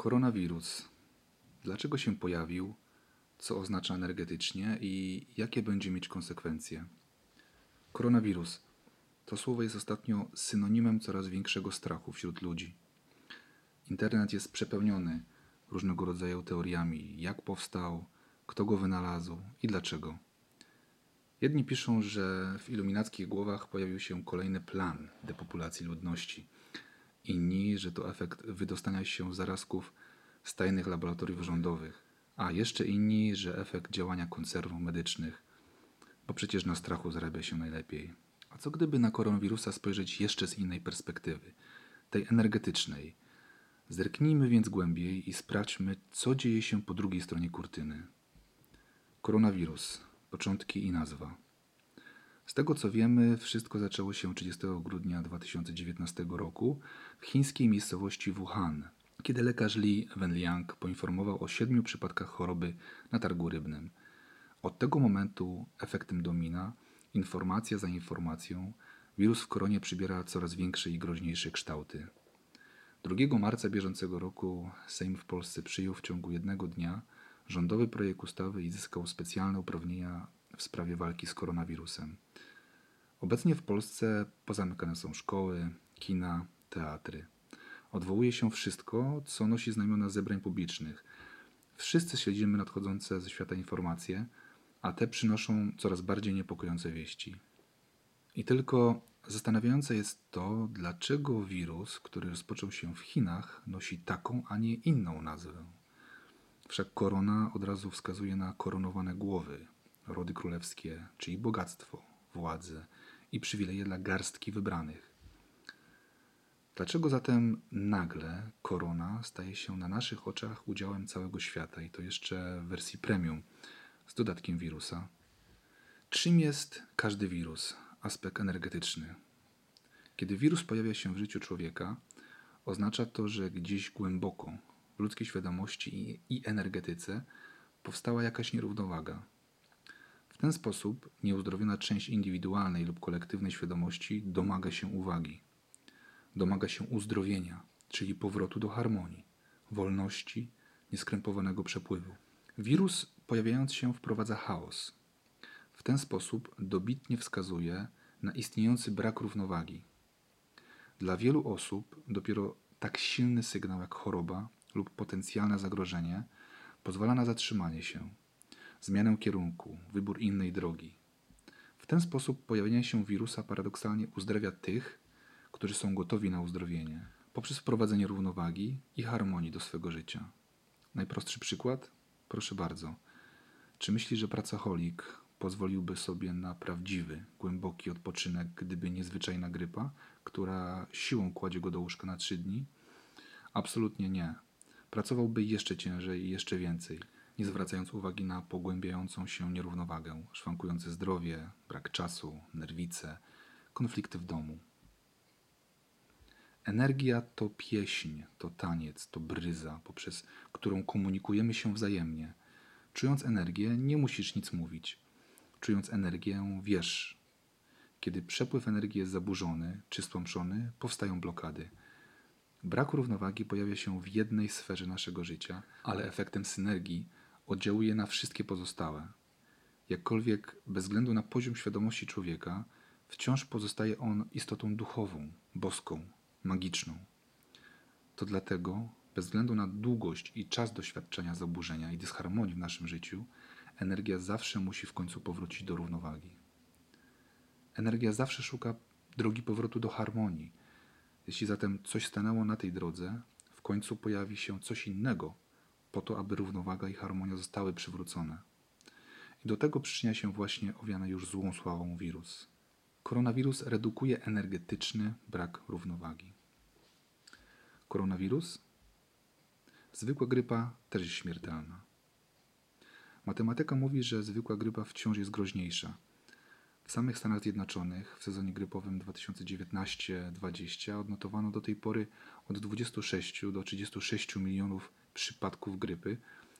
Koronawirus. Dlaczego się pojawił? Co oznacza energetycznie i jakie będzie mieć konsekwencje? Koronawirus. To słowo jest ostatnio synonimem coraz większego strachu wśród ludzi. Internet jest przepełniony różnego rodzaju teoriami, jak powstał, kto go wynalazł i dlaczego. Jedni piszą, że w iluminackich głowach pojawił się kolejny plan depopulacji ludności. Inni, że to efekt wydostania się zarazków z tajnych laboratoriów rządowych. A jeszcze inni, że efekt działania koncernów medycznych. Bo przecież na strachu zarabia się najlepiej. A co gdyby na koronawirusa spojrzeć jeszcze z innej perspektywy, tej energetycznej? Zerknijmy więc głębiej i sprawdźmy, co dzieje się po drugiej stronie kurtyny. Koronawirus początki i nazwa. Z tego co wiemy, wszystko zaczęło się 30 grudnia 2019 roku w chińskiej miejscowości Wuhan, kiedy lekarz Li Wenliang poinformował o siedmiu przypadkach choroby na targu rybnym. Od tego momentu efektem domina, informacja za informacją, wirus w koronie przybiera coraz większe i groźniejsze kształty. 2 marca bieżącego roku Sejm w Polsce przyjął w ciągu jednego dnia rządowy projekt ustawy i zyskał specjalne uprawnienia w sprawie walki z koronawirusem. Obecnie w Polsce pozamykane są szkoły, kina, teatry. Odwołuje się wszystko, co nosi znamiona zebrań publicznych. Wszyscy śledzimy nadchodzące ze świata informacje, a te przynoszą coraz bardziej niepokojące wieści. I tylko zastanawiające jest to, dlaczego wirus, który rozpoczął się w Chinach, nosi taką, a nie inną nazwę. Wszak korona od razu wskazuje na koronowane głowy, rody królewskie, czyli bogactwo, władzę i przywileje dla garstki wybranych. Dlaczego zatem nagle korona staje się na naszych oczach udziałem całego świata i to jeszcze w wersji premium z dodatkiem wirusa? Czym jest każdy wirus? Aspekt energetyczny. Kiedy wirus pojawia się w życiu człowieka, oznacza to, że gdzieś głęboko w ludzkiej świadomości i energetyce powstała jakaś nierównowaga. Ten sposób nieuzdrowiona część indywidualnej lub kolektywnej świadomości domaga się uwagi, domaga się uzdrowienia, czyli powrotu do harmonii, wolności, nieskrępowanego przepływu. Wirus, pojawiając się, wprowadza chaos. W ten sposób dobitnie wskazuje na istniejący brak równowagi. Dla wielu osób dopiero tak silny sygnał jak choroba lub potencjalne zagrożenie pozwala na zatrzymanie się, zmianę kierunku, wybór innej drogi. W ten sposób pojawienie się wirusa paradoksalnie uzdrawia tych, którzy są gotowi na uzdrowienie, poprzez wprowadzenie równowagi i harmonii do swego życia. Najprostszy przykład? Proszę bardzo. Czy myśli, że pracoholik pozwoliłby sobie na prawdziwy, głęboki odpoczynek, gdyby niezwyczajna grypa, która siłą kładzie go do łóżka na trzy dni? Absolutnie nie. Pracowałby jeszcze ciężej i jeszcze więcej, nie zwracając uwagi na pogłębiającą się nierównowagę, szwankujące zdrowie, brak czasu, nerwice, konflikty w domu. Energia to pieśń, to taniec, to bryza, poprzez którą komunikujemy się wzajemnie. Czując energię, nie musisz nic mówić. Czując energię, wiesz. Kiedy przepływ energii jest zaburzony czy stłamszony, powstają blokady – Brak równowagi pojawia się w jednej sferze naszego życia, ale efektem synergii oddziałuje na wszystkie pozostałe. Jakkolwiek, bez względu na poziom świadomości człowieka, wciąż pozostaje on istotą duchową, boską, magiczną. To dlatego, bez względu na długość i czas doświadczenia zaburzenia i dysharmonii w naszym życiu, energia zawsze musi w końcu powrócić do równowagi. Energia zawsze szuka drogi powrotu do harmonii jeśli zatem coś stanęło na tej drodze, w końcu pojawi się coś innego, po to, aby równowaga i harmonia zostały przywrócone. I do tego przyczynia się właśnie owiany już złą sławą wirus. Koronawirus redukuje energetyczny brak równowagi. Koronawirus? Zwykła grypa też jest śmiertelna. Matematyka mówi, że zwykła grypa wciąż jest groźniejsza – w samych Stanach Zjednoczonych w sezonie grypowym 2019-20 odnotowano do tej pory od 26 do 36 milionów przypadków grypy,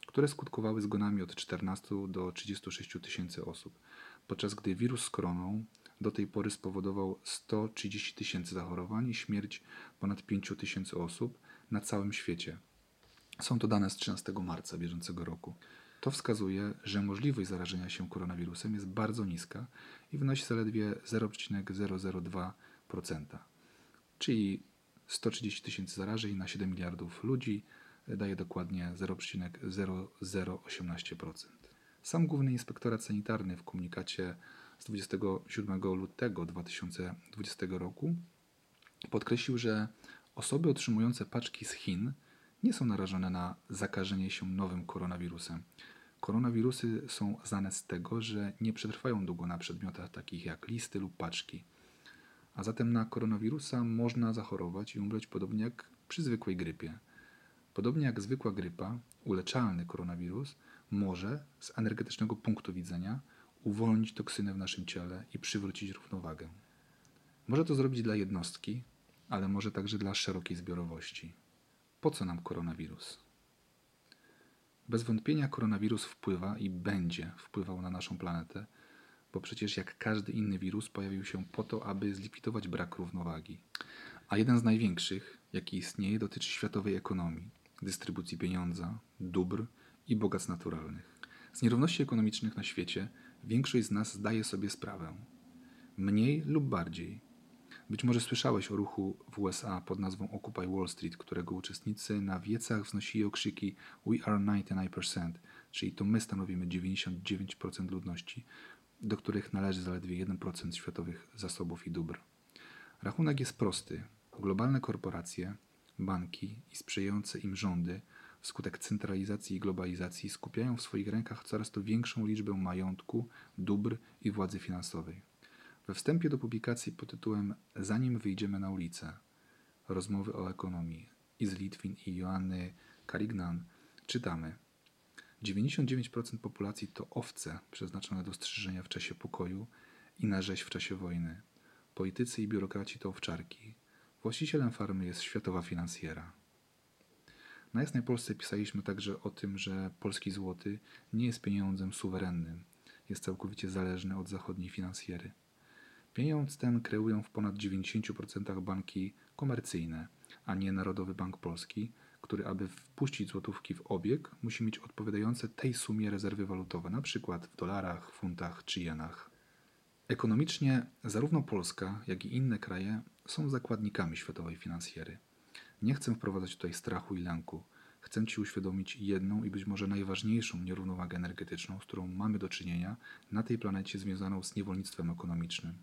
które skutkowały zgonami od 14 do 36 tysięcy osób, podczas gdy wirus z koroną do tej pory spowodował 130 tysięcy zachorowań i śmierć ponad 5 tysięcy osób na całym świecie. Są to dane z 13 marca bieżącego roku. To wskazuje, że możliwość zarażenia się koronawirusem jest bardzo niska i wynosi zaledwie 0,002%, czyli 130 tysięcy zarażeń na 7 miliardów ludzi daje dokładnie 0,0018%. Sam Główny Inspektorat Sanitarny w komunikacie z 27 lutego 2020 roku podkreślił, że osoby otrzymujące paczki z Chin nie są narażone na zakażenie się nowym koronawirusem. Koronawirusy są znane z tego, że nie przetrwają długo na przedmiotach takich jak listy lub paczki. A zatem na koronawirusa można zachorować i umrzeć podobnie jak przy zwykłej grypie. Podobnie jak zwykła grypa, uleczalny koronawirus może z energetycznego punktu widzenia uwolnić toksyny w naszym ciele i przywrócić równowagę. Może to zrobić dla jednostki, ale może także dla szerokiej zbiorowości. Po co nam koronawirus? Bez wątpienia koronawirus wpływa i będzie wpływał na naszą planetę, bo przecież jak każdy inny wirus pojawił się po to, aby zlikwidować brak równowagi. A jeden z największych, jaki istnieje, dotyczy światowej ekonomii, dystrybucji pieniądza, dóbr i bogactw naturalnych. Z nierówności ekonomicznych na świecie większość z nas zdaje sobie sprawę. Mniej lub bardziej. Być może słyszałeś o ruchu w USA pod nazwą Occupy Wall Street, którego uczestnicy na wiecach wznosili okrzyki We are 99%, czyli to my stanowimy 99% ludności, do których należy zaledwie 1% światowych zasobów i dóbr. Rachunek jest prosty. Globalne korporacje, banki i sprzyjające im rządy wskutek centralizacji i globalizacji skupiają w swoich rękach coraz to większą liczbę majątku, dóbr i władzy finansowej. We wstępie do publikacji pod tytułem Zanim wyjdziemy na ulicę rozmowy o ekonomii z Litwin i Joanny Carignan czytamy 99% populacji to owce przeznaczone do strzyżenia w czasie pokoju i na rzeź w czasie wojny. Politycy i biurokraci to owczarki. Właścicielem farmy jest światowa finansjera. Na Jasnej Polsce pisaliśmy także o tym, że polski złoty nie jest pieniądzem suwerennym, jest całkowicie zależny od zachodniej finansjery. Pieniądz ten kreują w ponad 90% banki komercyjne, a nie Narodowy Bank Polski, który aby wpuścić złotówki w obieg, musi mieć odpowiadające tej sumie rezerwy walutowe, np. w dolarach, funtach czy jenach. Ekonomicznie zarówno Polska, jak i inne kraje są zakładnikami światowej finansjery. Nie chcę wprowadzać tutaj strachu i lęku. Chcę Ci uświadomić jedną i być może najważniejszą nierównowagę energetyczną, z którą mamy do czynienia na tej planecie związaną z niewolnictwem ekonomicznym.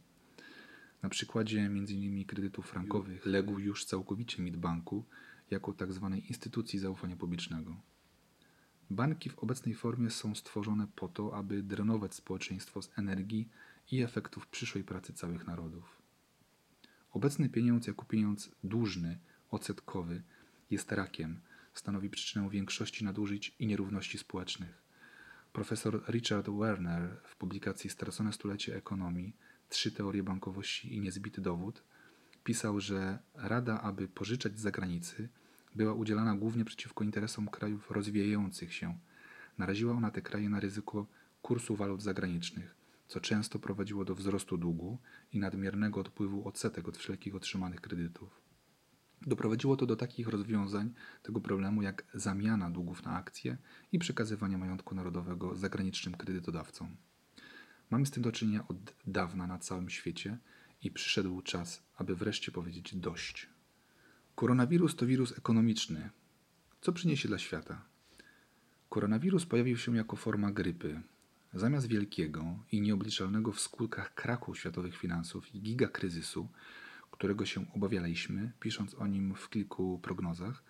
Na przykładzie m.in. kredytów frankowych legł już całkowicie mit banku jako tzw. Tak instytucji zaufania publicznego. Banki w obecnej formie są stworzone po to, aby drenować społeczeństwo z energii i efektów przyszłej pracy całych narodów. Obecny pieniądz jako pieniądz dłużny, odsetkowy jest rakiem, stanowi przyczynę większości nadużyć i nierówności społecznych. Profesor Richard Werner w publikacji Stracone stulecie ekonomii Trzy teorie bankowości i niezbity dowód pisał, że rada, aby pożyczać z zagranicy, była udzielana głównie przeciwko interesom krajów rozwijających się. Naraziła ona te kraje na ryzyko kursu walut zagranicznych, co często prowadziło do wzrostu długu i nadmiernego odpływu odsetek od wszelkich otrzymanych kredytów. Doprowadziło to do takich rozwiązań tego problemu jak zamiana długów na akcje i przekazywanie majątku narodowego zagranicznym kredytodawcom. Mamy z tym do czynienia od dawna na całym świecie i przyszedł czas, aby wreszcie powiedzieć dość. Koronawirus to wirus ekonomiczny. Co przyniesie dla świata? Koronawirus pojawił się jako forma grypy. Zamiast wielkiego i nieobliczalnego w skutkach krachu światowych finansów i gigakryzysu, którego się obawialiśmy, pisząc o nim w kilku prognozach,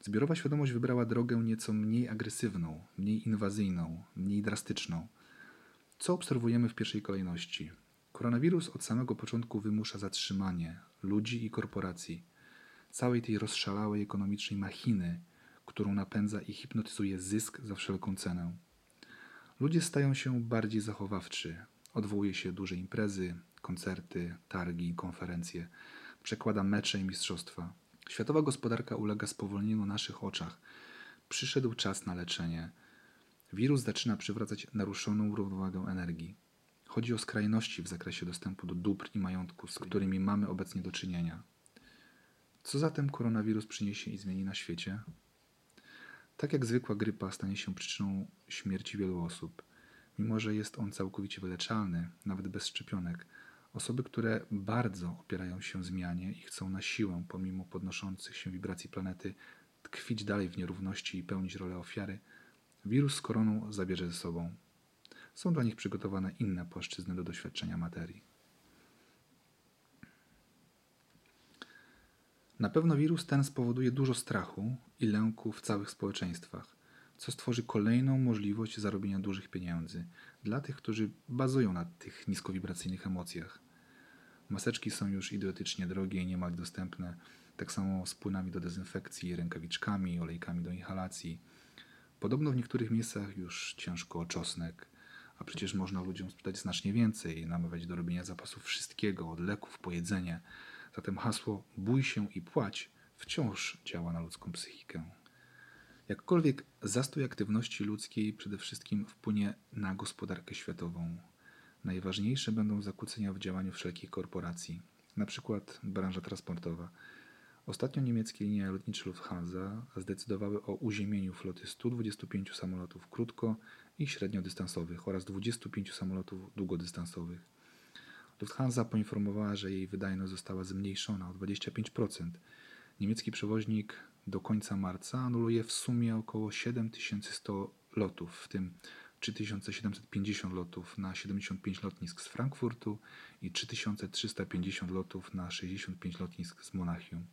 zbiorowa świadomość wybrała drogę nieco mniej agresywną, mniej inwazyjną, mniej drastyczną. Co obserwujemy w pierwszej kolejności? Koronawirus od samego początku wymusza zatrzymanie ludzi i korporacji, całej tej rozszalałej ekonomicznej machiny, którą napędza i hipnotyzuje zysk za wszelką cenę. Ludzie stają się bardziej zachowawczy, odwołuje się duże imprezy, koncerty, targi, konferencje, przekłada mecze i mistrzostwa. Światowa gospodarka ulega spowolnieniu na naszych oczach. Przyszedł czas na leczenie. Wirus zaczyna przywracać naruszoną równowagę energii. Chodzi o skrajności w zakresie dostępu do dóbr i majątku, z którymi mamy obecnie do czynienia. Co zatem koronawirus przyniesie i zmieni na świecie? Tak jak zwykła grypa stanie się przyczyną śmierci wielu osób, mimo że jest on całkowicie wyleczalny, nawet bez szczepionek, osoby, które bardzo opierają się zmianie i chcą na siłę, pomimo podnoszących się wibracji planety, tkwić dalej w nierówności i pełnić rolę ofiary, wirus z koroną zabierze ze sobą. Są dla nich przygotowane inne płaszczyzny do doświadczenia materii. Na pewno wirus ten spowoduje dużo strachu i lęku w całych społeczeństwach, co stworzy kolejną możliwość zarobienia dużych pieniędzy dla tych, którzy bazują na tych niskowibracyjnych emocjach. Maseczki są już idiotycznie drogie i niemal dostępne, tak samo z płynami do dezynfekcji, rękawiczkami, olejkami do inhalacji. Podobno w niektórych miejscach już ciężko o czosnek, a przecież można ludziom sprzedać znacznie więcej, namawiać do robienia zapasów wszystkiego, od leków po jedzenie. Zatem hasło bój się i płać wciąż działa na ludzką psychikę. Jakkolwiek zastój aktywności ludzkiej przede wszystkim wpłynie na gospodarkę światową. Najważniejsze będą zakłócenia w działaniu wszelkich korporacji, np. branża transportowa. Ostatnio niemieckie linie lotnicze Lufthansa zdecydowały o uziemieniu floty 125 samolotów krótko i średniodystansowych oraz 25 samolotów długodystansowych. Lufthansa poinformowała, że jej wydajność została zmniejszona o 25%. Niemiecki przewoźnik do końca marca anuluje w sumie około 7100 lotów, w tym 3750 lotów na 75 lotnisk z Frankfurtu i 3350 lotów na 65 lotnisk z Monachium.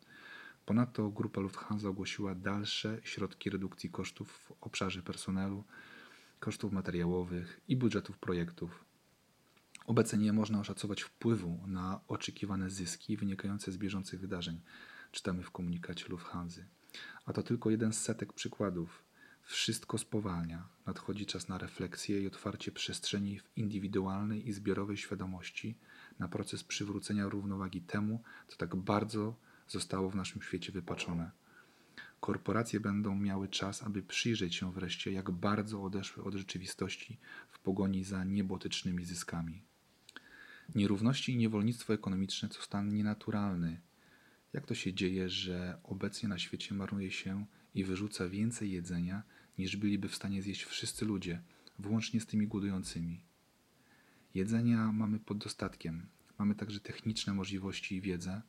Ponadto grupa Lufthansa ogłosiła dalsze środki redukcji kosztów w obszarze personelu, kosztów materiałowych i budżetów projektów. Obecnie nie można oszacować wpływu na oczekiwane zyski wynikające z bieżących wydarzeń, czytamy w komunikacie Lufthansa. A to tylko jeden z setek przykładów. Wszystko spowalnia. Nadchodzi czas na refleksję i otwarcie przestrzeni w indywidualnej i zbiorowej świadomości na proces przywrócenia równowagi temu, co tak bardzo zostało w naszym świecie wypaczone. Korporacje będą miały czas, aby przyjrzeć się wreszcie, jak bardzo odeszły od rzeczywistości w pogoni za niebotycznymi zyskami. Nierówności i niewolnictwo ekonomiczne to stan nienaturalny. Jak to się dzieje, że obecnie na świecie marnuje się i wyrzuca więcej jedzenia, niż byliby w stanie zjeść wszyscy ludzie, włącznie z tymi głodującymi? Jedzenia mamy pod dostatkiem. Mamy także techniczne możliwości i wiedzę,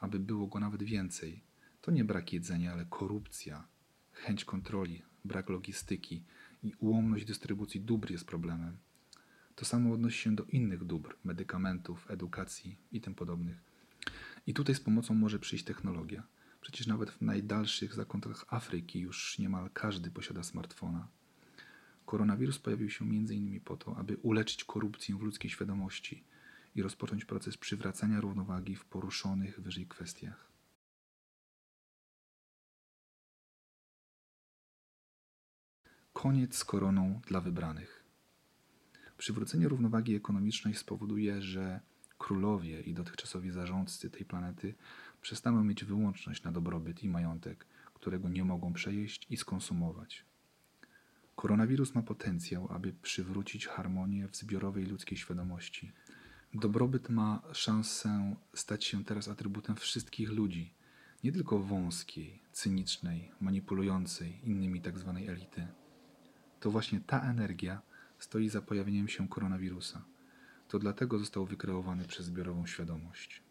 aby było go nawet więcej. To nie brak jedzenia, ale korupcja, chęć kontroli, brak logistyki i ułomność dystrybucji dóbr jest problemem. To samo odnosi się do innych dóbr, medykamentów, edukacji i tym podobnych. I tutaj z pomocą może przyjść technologia. Przecież nawet w najdalszych zakątkach Afryki już niemal każdy posiada smartfona. Koronawirus pojawił się m.in. po to, aby uleczyć korupcję w ludzkiej świadomości i rozpocząć proces przywracania równowagi w poruszonych wyżej kwestiach. Koniec z koroną dla wybranych. Przywrócenie równowagi ekonomicznej spowoduje, że królowie i dotychczasowi zarządcy tej planety przestaną mieć wyłączność na dobrobyt i majątek, którego nie mogą przejeść i skonsumować. Koronawirus ma potencjał, aby przywrócić harmonię w zbiorowej ludzkiej świadomości. Dobrobyt ma szansę stać się teraz atrybutem wszystkich ludzi, nie tylko wąskiej, cynicznej, manipulującej innymi tzw. Tak elity. To właśnie ta energia stoi za pojawieniem się koronawirusa. To dlatego został wykreowany przez zbiorową świadomość.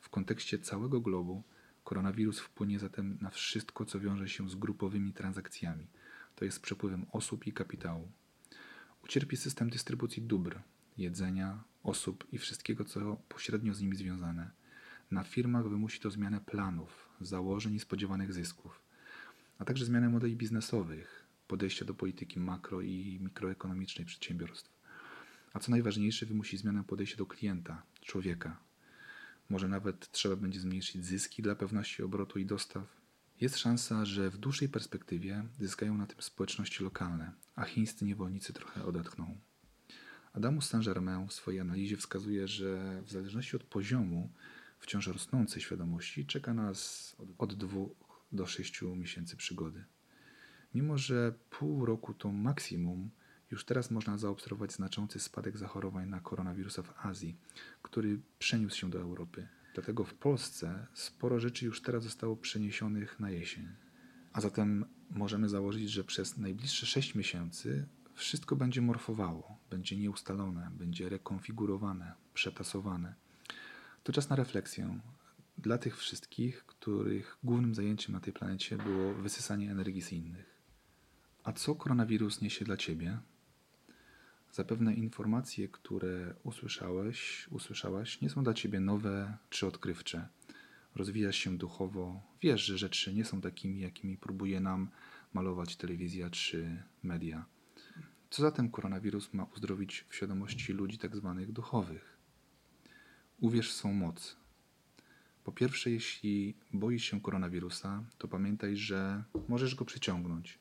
W kontekście całego globu koronawirus wpłynie zatem na wszystko, co wiąże się z grupowymi transakcjami, to jest przepływem osób i kapitału. Ucierpi system dystrybucji dóbr, jedzenia, osób i wszystkiego, co pośrednio z nimi związane. Na firmach wymusi to zmianę planów, założeń i spodziewanych zysków, a także zmianę modeli biznesowych, podejścia do polityki makro i mikroekonomicznej przedsiębiorstw. A co najważniejsze, wymusi zmianę podejścia do klienta, człowieka. Może nawet trzeba będzie zmniejszyć zyski dla pewności obrotu i dostaw. Jest szansa, że w dłuższej perspektywie zyskają na tym społeczności lokalne, a chińscy niewolnicy trochę odetchną. Adamus Saint-Germain w swojej analizie wskazuje, że w zależności od poziomu wciąż rosnącej świadomości czeka nas od dwóch do sześciu miesięcy przygody. Mimo, że pół roku to maksimum, już teraz można zaobserwować znaczący spadek zachorowań na koronawirusa w Azji, który przeniósł się do Europy. Dlatego w Polsce sporo rzeczy już teraz zostało przeniesionych na jesień. A zatem możemy założyć, że przez najbliższe 6 miesięcy wszystko będzie morfowało, będzie nieustalone, będzie rekonfigurowane, przetasowane. To czas na refleksję dla tych wszystkich, których głównym zajęciem na tej planecie było wysysanie energii z innych. A co koronawirus niesie dla ciebie? Zapewne informacje, które usłyszałeś, usłyszałaś, nie są dla ciebie nowe czy odkrywcze. Rozwijasz się duchowo, wiesz, że rzeczy nie są takimi, jakimi próbuje nam malować telewizja czy media. Co zatem koronawirus ma uzdrowić w świadomości ludzi tak zwanych duchowych? Uwierz w swą moc. Po pierwsze, jeśli boisz się koronawirusa, to pamiętaj, że możesz go przyciągnąć.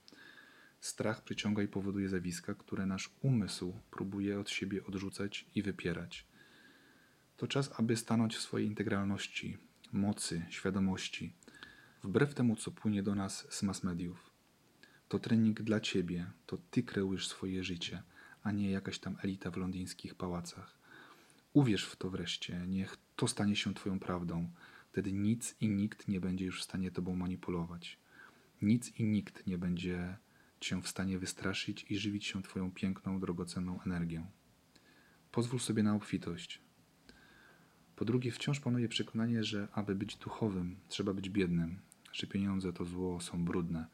Strach przyciąga i powoduje zjawiska, które nasz umysł próbuje od siebie odrzucać i wypierać. To czas, aby stanąć w swojej integralności, mocy, świadomości, wbrew temu, co płynie do nas z mass mediów. To trening dla ciebie, to ty kreujesz swoje życie, a nie jakaś tam elita w londyńskich pałacach. Uwierz w to wreszcie, niech to stanie się twoją prawdą. Wtedy nic i nikt nie będzie już w stanie tobą manipulować. Nic i nikt nie będzie cię w stanie wystraszyć i żywić się twoją piękną, drogocenną energią. Pozwól sobie na obfitość. Po drugie, wciąż panuje przekonanie, że aby być duchowym, trzeba być biednym, że pieniądze to zło, są brudne,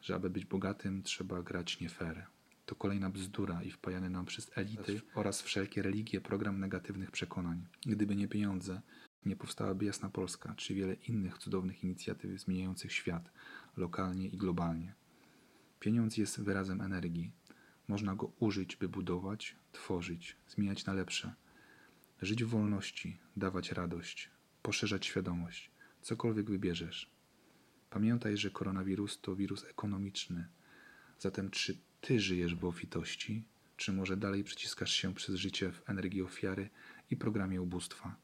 że aby być bogatym, trzeba grać nie fair. To kolejna bzdura i wpajany nam przez elity oraz wszelkie religie program negatywnych przekonań. Gdyby nie pieniądze, nie powstałaby Jasna Polska, czy wiele innych cudownych inicjatyw zmieniających świat, lokalnie i globalnie. Pieniądz jest wyrazem energii. Można go użyć, by budować, tworzyć, zmieniać na lepsze. Żyć w wolności, dawać radość, poszerzać świadomość, cokolwiek wybierzesz. Pamiętaj, że koronawirus to wirus ekonomiczny. Zatem czy ty żyjesz w obfitości, czy może dalej przyciskasz się przez życie w energii ofiary i programie ubóstwa?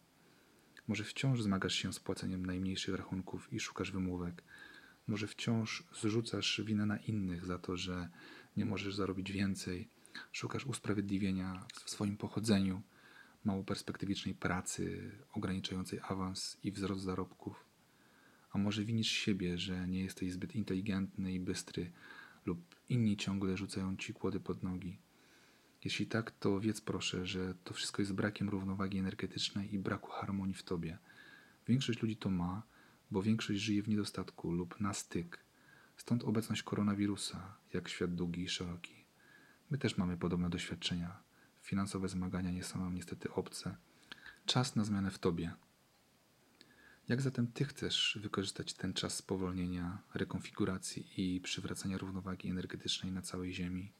Może wciąż zmagasz się z płaceniem najmniejszych rachunków i szukasz wymówek. Może wciąż zrzucasz winę na innych za to, że nie możesz zarobić więcej. Szukasz usprawiedliwienia w swoim pochodzeniu, mało perspektywicznej pracy, ograniczającej awans i wzrost zarobków. A może winisz siebie, że nie jesteś zbyt inteligentny i bystry, lub inni ciągle rzucają ci kłody pod nogi. Jeśli tak, to wiedz proszę, że to wszystko jest brakiem równowagi energetycznej i braku harmonii w tobie. Większość ludzi to ma, bo większość żyje w niedostatku lub na styk. Stąd obecność koronawirusa, jak świat długi i szeroki. My też mamy podobne doświadczenia. Finansowe zmagania nie są nam niestety obce. Czas na zmianę w tobie. Jak zatem ty chcesz wykorzystać ten czas spowolnienia, rekonfiguracji i przywracania równowagi energetycznej na całej Ziemi?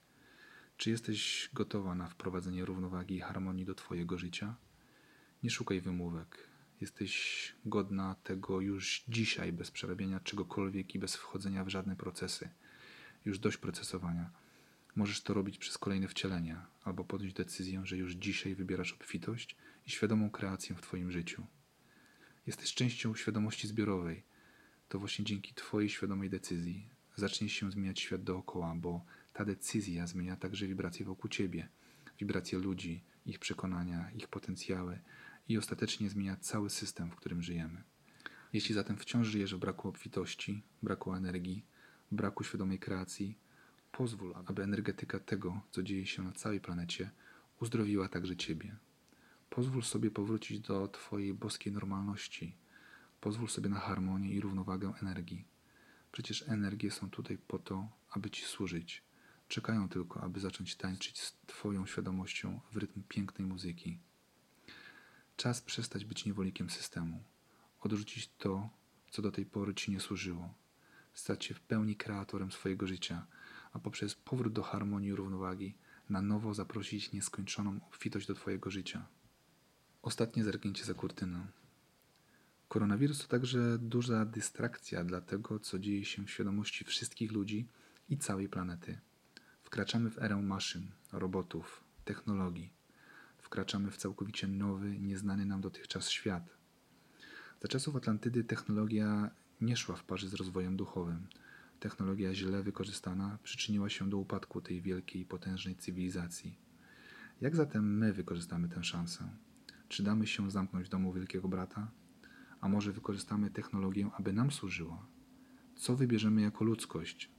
Czy jesteś gotowa na wprowadzenie równowagi i harmonii do Twojego życia? Nie szukaj wymówek. Jesteś godna tego już dzisiaj, bez przerabiania czegokolwiek i bez wchodzenia w żadne procesy. Już dość procesowania. Możesz to robić przez kolejne wcielenia, albo podjąć decyzję, że już dzisiaj wybierasz obfitość i świadomą kreację w Twoim życiu. Jesteś częścią świadomości zbiorowej. To właśnie dzięki Twojej świadomej decyzji zacznie się zmieniać świat dookoła, bo ta decyzja zmienia także wibracje wokół Ciebie, wibracje ludzi, ich przekonania, ich potencjały i ostatecznie zmienia cały system, w którym żyjemy. Jeśli zatem wciąż żyjesz w braku obfitości, braku energii, braku świadomej kreacji, pozwól, aby energetyka tego, co dzieje się na całej planecie, uzdrowiła także Ciebie. Pozwól sobie powrócić do Twojej boskiej normalności. Pozwól sobie na harmonię i równowagę energii. Przecież energie są tutaj po to, aby Ci służyć. Czekają tylko, aby zacząć tańczyć z Twoją świadomością w rytm pięknej muzyki. Czas przestać być niewolnikiem systemu, odrzucić to, co do tej pory Ci nie służyło, stać się w pełni kreatorem swojego życia, a poprzez powrót do harmonii i równowagi na nowo zaprosić nieskończoną obfitość do Twojego życia. Ostatnie zerknięcie za kurtynę. Koronawirus to także duża dystrakcja dla tego, co dzieje się w świadomości wszystkich ludzi i całej planety. Wkraczamy w erę maszyn, robotów, technologii. Wkraczamy w całkowicie nowy, nieznany nam dotychczas świat. Za czasów Atlantydy technologia nie szła w parze z rozwojem duchowym. Technologia źle wykorzystana przyczyniła się do upadku tej wielkiej potężnej cywilizacji. Jak zatem my wykorzystamy tę szansę? Czy damy się zamknąć w domu wielkiego brata? A może wykorzystamy technologię, aby nam służyła? Co wybierzemy jako ludzkość?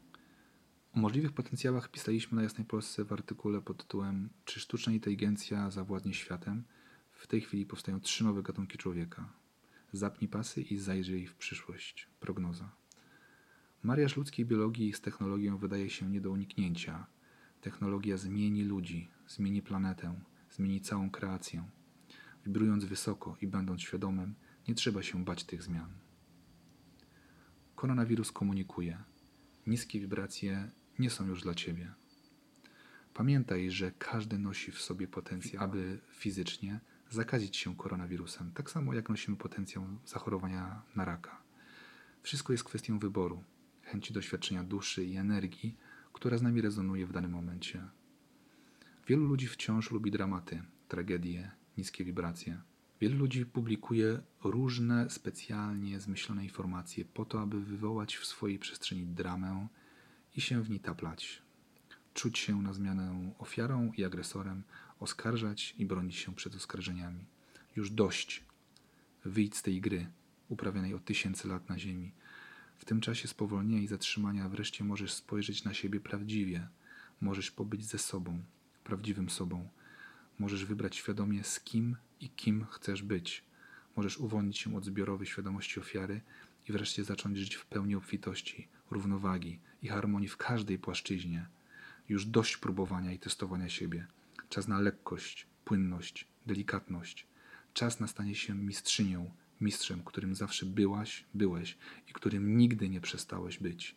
O możliwych potencjałach pisaliśmy na Jasnej Polsce w artykule pod tytułem Czy sztuczna inteligencja zawładnie światem? W tej chwili powstają trzy nowe gatunki człowieka. Zapnij pasy i zajrzyj w przyszłość. Prognoza. Mariaż ludzkiej biologii z technologią wydaje się nie do uniknięcia. Technologia zmieni ludzi, zmieni planetę, zmieni całą kreację. Wibrując wysoko i będąc świadomym, nie trzeba się bać tych zmian. Koronawirus komunikuje. Niskie wibracje nie są już dla ciebie. Pamiętaj, że każdy nosi w sobie potencjał, aby fizycznie zakazić się koronawirusem, tak samo jak nosimy potencjał zachorowania na raka. Wszystko jest kwestią wyboru, chęci doświadczenia duszy i energii, która z nami rezonuje w danym momencie. Wielu ludzi wciąż lubi dramaty, tragedie, niskie wibracje. Wielu ludzi publikuje różne specjalnie zmyślone informacje po to, aby wywołać w swojej przestrzeni dramę i się w niej taplać. Czuć się na zmianę ofiarą i agresorem, oskarżać i bronić się przed oskarżeniami. Już dość. Wyjdź z tej gry, uprawianej od tysięcy lat na Ziemi. W tym czasie spowolnienia i zatrzymania wreszcie możesz spojrzeć na siebie prawdziwie. Możesz pobyć ze sobą, prawdziwym sobą. Możesz wybrać świadomie, z kim i kim chcesz być. Możesz uwolnić się od zbiorowej świadomości ofiary i wreszcie zacząć żyć w pełni obfitości, równowagi i harmonii w każdej płaszczyźnie. Już dość próbowania i testowania siebie. Czas na lekkość, płynność, delikatność. Czas na stanie się mistrzynią, mistrzem, którym zawsze byłaś, byłeś i którym nigdy nie przestałeś być.